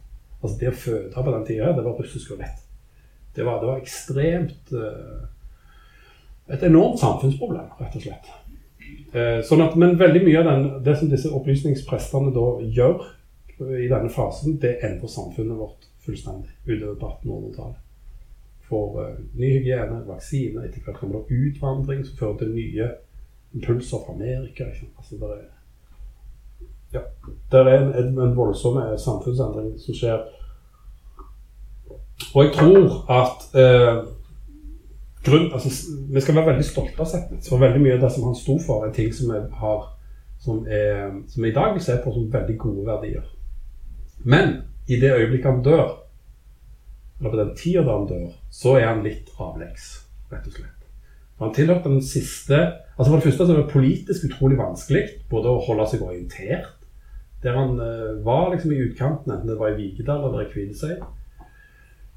Altså Det å føde på den tida, det var russisk rulett. Det det var ekstremt uh, Et enormt samfunnsproblem, rett og slett. Sånn at, men veldig mye av den, det som disse opplysningsprestene da gjør i denne fasen, det endrer samfunnet vårt fullstendig utover på 1800-tallet. For uh, ny hygiene, vaksine, etter hvert kommer det utvandring som fører til nye impulser fra Amerika. Altså, der er, ja, der er en, en, en voldsom samfunnsendring som skjer. Og jeg tror at eh, grunn, altså, Vi skal være veldig stolte av Setnitz, for veldig mye av det som han sto for, er ting som vi har som, er, som i dag vil se på som veldig gode verdier. Men i det øyeblikket han dør, eller på den tida da han dør, så er han litt avleggs, rett og slett. Han tilhørte den siste altså For det første så var det politisk utrolig vanskelig både å holde seg orientert der han uh, var liksom i utkanten, enten det var i Vigedal eller i Kvinesøy.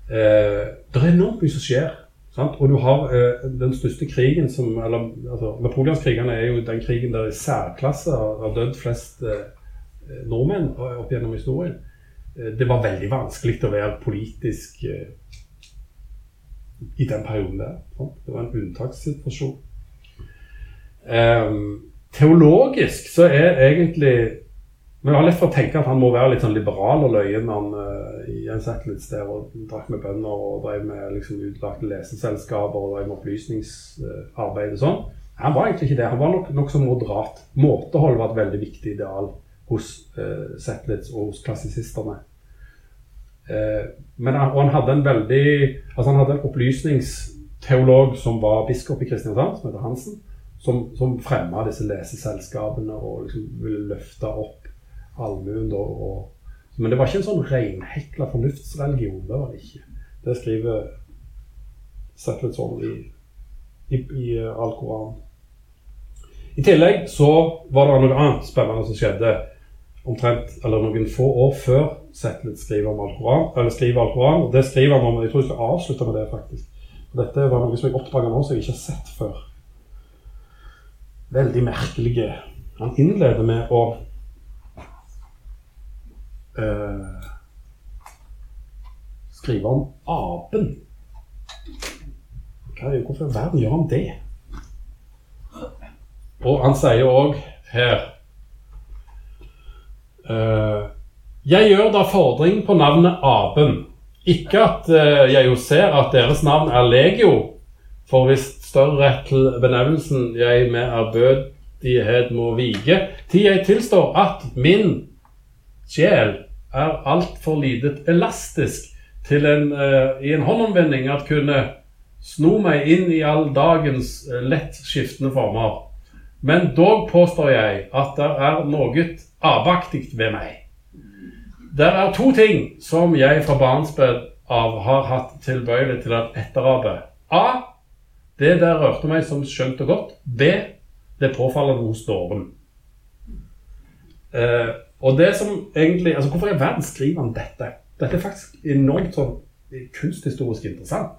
Uh, det er enormt mye som skjer. Sant? Og du har uh, den største krigen som eller, altså, Napoleonskrigene er jo den krigen der i særklasse har dødd flest nordmenn opp gjennom historien. det var veldig vanskelig å være politisk i den perioden der. Det var en unntakssituasjon. Um, teologisk så er egentlig Vi har lett for å tenke at han må være litt sånn liberal og løyen han uh, en Settlitz der og drakk med bønder og drev med liksom, utlagte leseselskaper og drev med opplysningsarbeid og sånn. Han var egentlig ikke det. Han var nok nokså moderat. Måtehold var et veldig viktig ideal hos uh, Settlitz og hos klassisistene. Uh, men og han hadde en veldig altså han hadde en opplysningsteolog som var biskop i Kristiansand, som heter Hansen, som, som fremma disse leseselskapene og liksom ville løfte opp allmuen. Men det var ikke en sånn reinhekla fornuftsreligion. Det var det ikke. Det skriver Settlet sånn i, i, i Al-Koran. I tillegg så var det noe annet spennende som skjedde omtrent, eller noen få år før Zetlitz skriver om Al-Quran. eller skriver Al-Quran, og Det skriver han om, jeg tror jeg skal avslutte med det, faktisk. Og Dette var noe som jeg oppdaga nå, som jeg ikke har sett før. Veldig merkelige. Han innleder med å uh, skrive om apen. Hva er, hvorfor i verden gjør han det? Og han sier òg her Jeg gjør da fordring på navnet Aben. Ikke at eh, jeg jo ser at deres navn er legio, for hvis større rett til benevnelsen jeg med ærbødighet må vige, til jeg tilstår at min sjel er altfor lidet elastisk til en, eh, i en håndomvending at kunne sno meg inn i all dagens eh, lett skiftende former. Men dog påstår jeg at det er noe avaktig ved meg. Det er to ting som jeg fra barnsbød av har hatt tilbøyelig til å etterape. A. Det der rørte meg som skjønt og godt. B. Det påfaller hos dåren. Eh, og det som egentlig, altså Hvorfor i verden skriver han dette? Dette er faktisk enormt sånn kunsthistorisk interessant.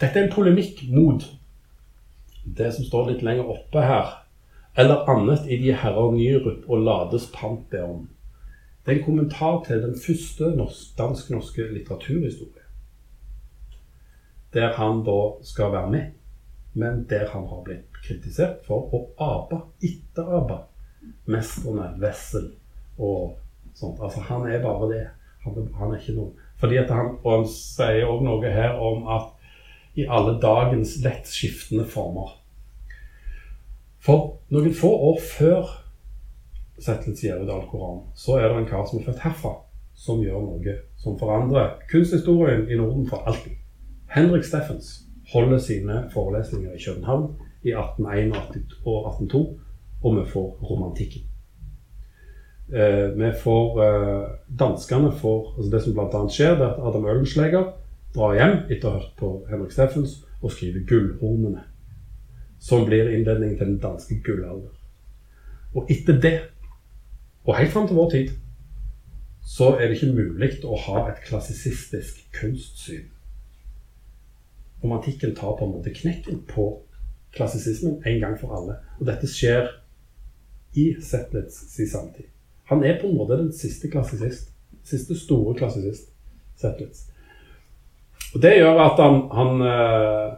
Dette er en polemikk mot det som står litt lenger oppe her. Eller annet i de herrer Nyrup og Lades Pantheon. Det er en kommentar til den første dansk-norske litteraturhistorie. Der han da skal være med, men der han har blitt kritisert for å ape, etterape mestrene Wessel og sånt. Altså, han er bare det. Han, han er ikke noe Fordi at han, Og han sier òg noe her om at i alle dagens lett skiftende former. For noen få år før Zetlitz gir ut Alkoran, så er det en kar som er født herfra, som gjør noe som forandrer kunsthistorien i Norden for alltid. Henrik Steffens holder sine forelesninger i København i 1881 og 1802, og vi får romantikken. Eh, vi får eh, Danskene får altså Det som bl.a. skjer, det er at Adam Ølenschläger drar hjem etter å ha hørt på Henrik Steffens og skriver 'Gullhornene', som blir innledningen til den danske gullalder. Og etter det, og helt fram til vår tid, så er det ikke mulig å ha et klassisistisk kunstsyn. Romantikken tar på en måte knekken på klassisismen en gang for alle. Og dette skjer i Zetlets si samtid. Han er på en måte den siste klassisist. Siste store klassisist. Zetlets. Og Det gjør at han, han, eh,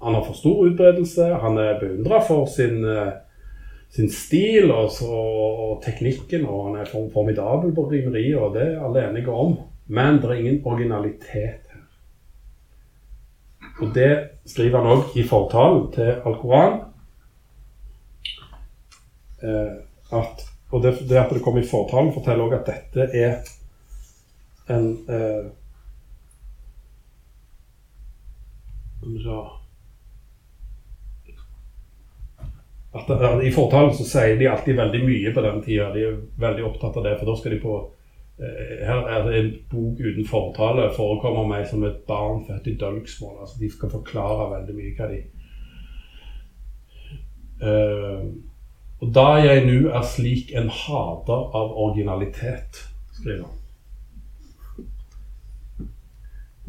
han har for stor utbredelse. Han er beundra for sin, eh, sin stil og, så, og teknikken, og han er formidabel på rimeriet, og det er alle enige om. Men det er ingen originalitet her. Og det skriver han òg i fortalen til Alkoran. Eh, at, og det, det at det kommer i fortalen, forteller òg at dette er en eh, Se at I fortalen så sier de alltid veldig mye på den tida. De er veldig opptatt av det, for da skal de på eh, Her er det en bok uten fortale. Forekommer meg som et barn født i dølgsmål. Altså, de skal forklare veldig mye hva de Eh, Og da jeg nu er slik en hater av originalitet, skriver han.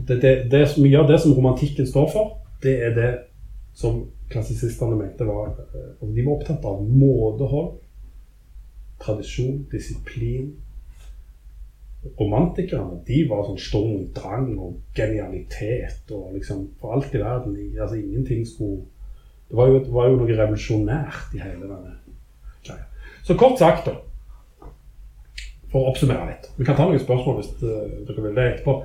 Det, det, det, mye av det som romantikken står for, det er det som klassisistene mente var eh, De var opptatt av måtehold, tradisjon, disiplin. Romantikerne de var sånn storm og drang og genialitet og liksom For alt i verden. altså Ingenting skulle Det var jo, det var jo noe revolusjonært i hele denne greia. Så kort sagt, da For å oppsummere litt. Vi kan ta noen spørsmål hvis eh, dere vil det etterpå.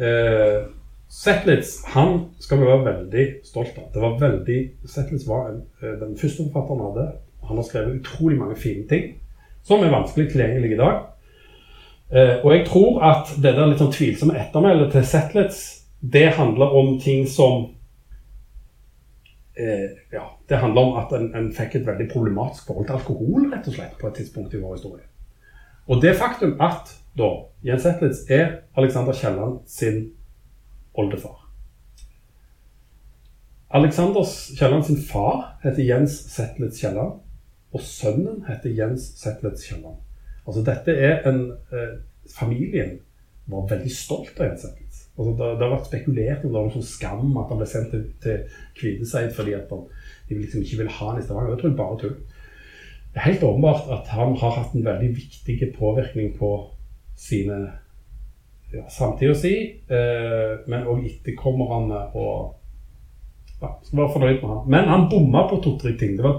Uh, Zetlitz han skal vi være veldig stolt av. Det var veldig, Zetlitz var en, eh, den første forfatteren hadde. Han har skrevet utrolig mange fine ting som er vanskelig tilgjengelig i dag. Eh, og jeg tror at det der litt sånn tvilsomme ettermælet til Zetlitz det handler om ting som eh, Ja, det handler om at en, en fikk et veldig problematisk forhold til alkohol, rett og slett, på et tidspunkt i vår historie. Og det faktum at da Jens Zetlitz er Alexander Kielland sin oldefar. Alexander Kielland sin far heter Jens Zetlitz Kielland, og sønnen heter Jens Zetlitz Kielland. Altså dette er en eh, Familien var veldig stolt av Jens Zetlitz. Altså, det, det, har vært spekulert om det var noe sånn skam at han ble sendt til, til Kvideseid fordi at han, de liksom ikke ville ha han i Stavanger. Det tror jeg bare tull. Det er helt åpenbart at han har hatt en veldig viktig påvirkning på sine samtida si, eh, men òg etterkommerne. og ja, Skal være fornøyd med han. Men han bomma på to-tre ting. Var,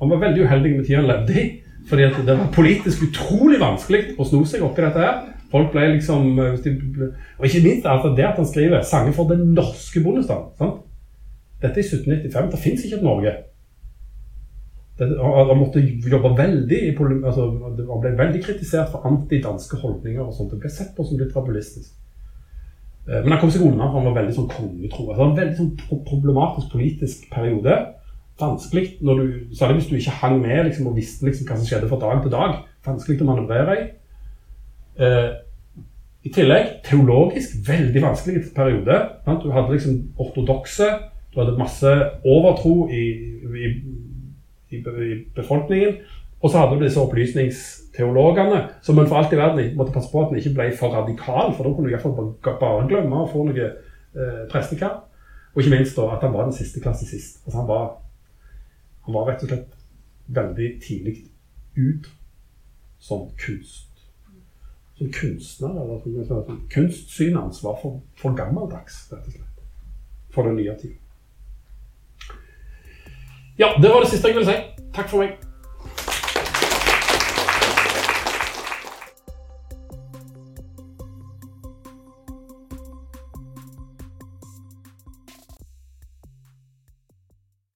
han var veldig uheldig med tida han levde i. fordi det var politisk utrolig vanskelig å sno seg opp i dette her. Folk ble liksom eh, Og ikke minst altså det at han skriver 'Sanger for den norske bondestand'. Dette er i 1795. Det fins ikke et Norge. Han måtte jobbe veldig i altså, Han ble veldig kritisert for antidanske holdninger og sånt. Det ble sett på som litt rabulistisk. Eh, men han kom seg unna, han var veldig sånn kongetro. Altså, en veldig sånn problematisk politisk periode. Vanskelig, når du, særlig hvis du ikke hang med liksom, og visste liksom, hva som skjedde fra dag til dag. Vanskelig å manøvrere i. Eh, I tillegg teologisk veldig vanskelig periode. Sant? Du hadde liksom ortodokse, du hadde masse overtro i, i, i, befolkningen. Og så hadde du disse opplysningsteologene som en for alt i verden måtte passe på at en ikke ble for radikal, for da kunne du iallfall bare glemme å få noe eh, prestekap. Og ikke minst da at han var den siste klassisist. Altså han, var, han var rett og slett veldig tidlig ut som kunst som kunstner. eller som, som hans var for, for gammeldags, rett og slett. For den nye tida. Ja, det var det siste jeg ville si. Takk for meg.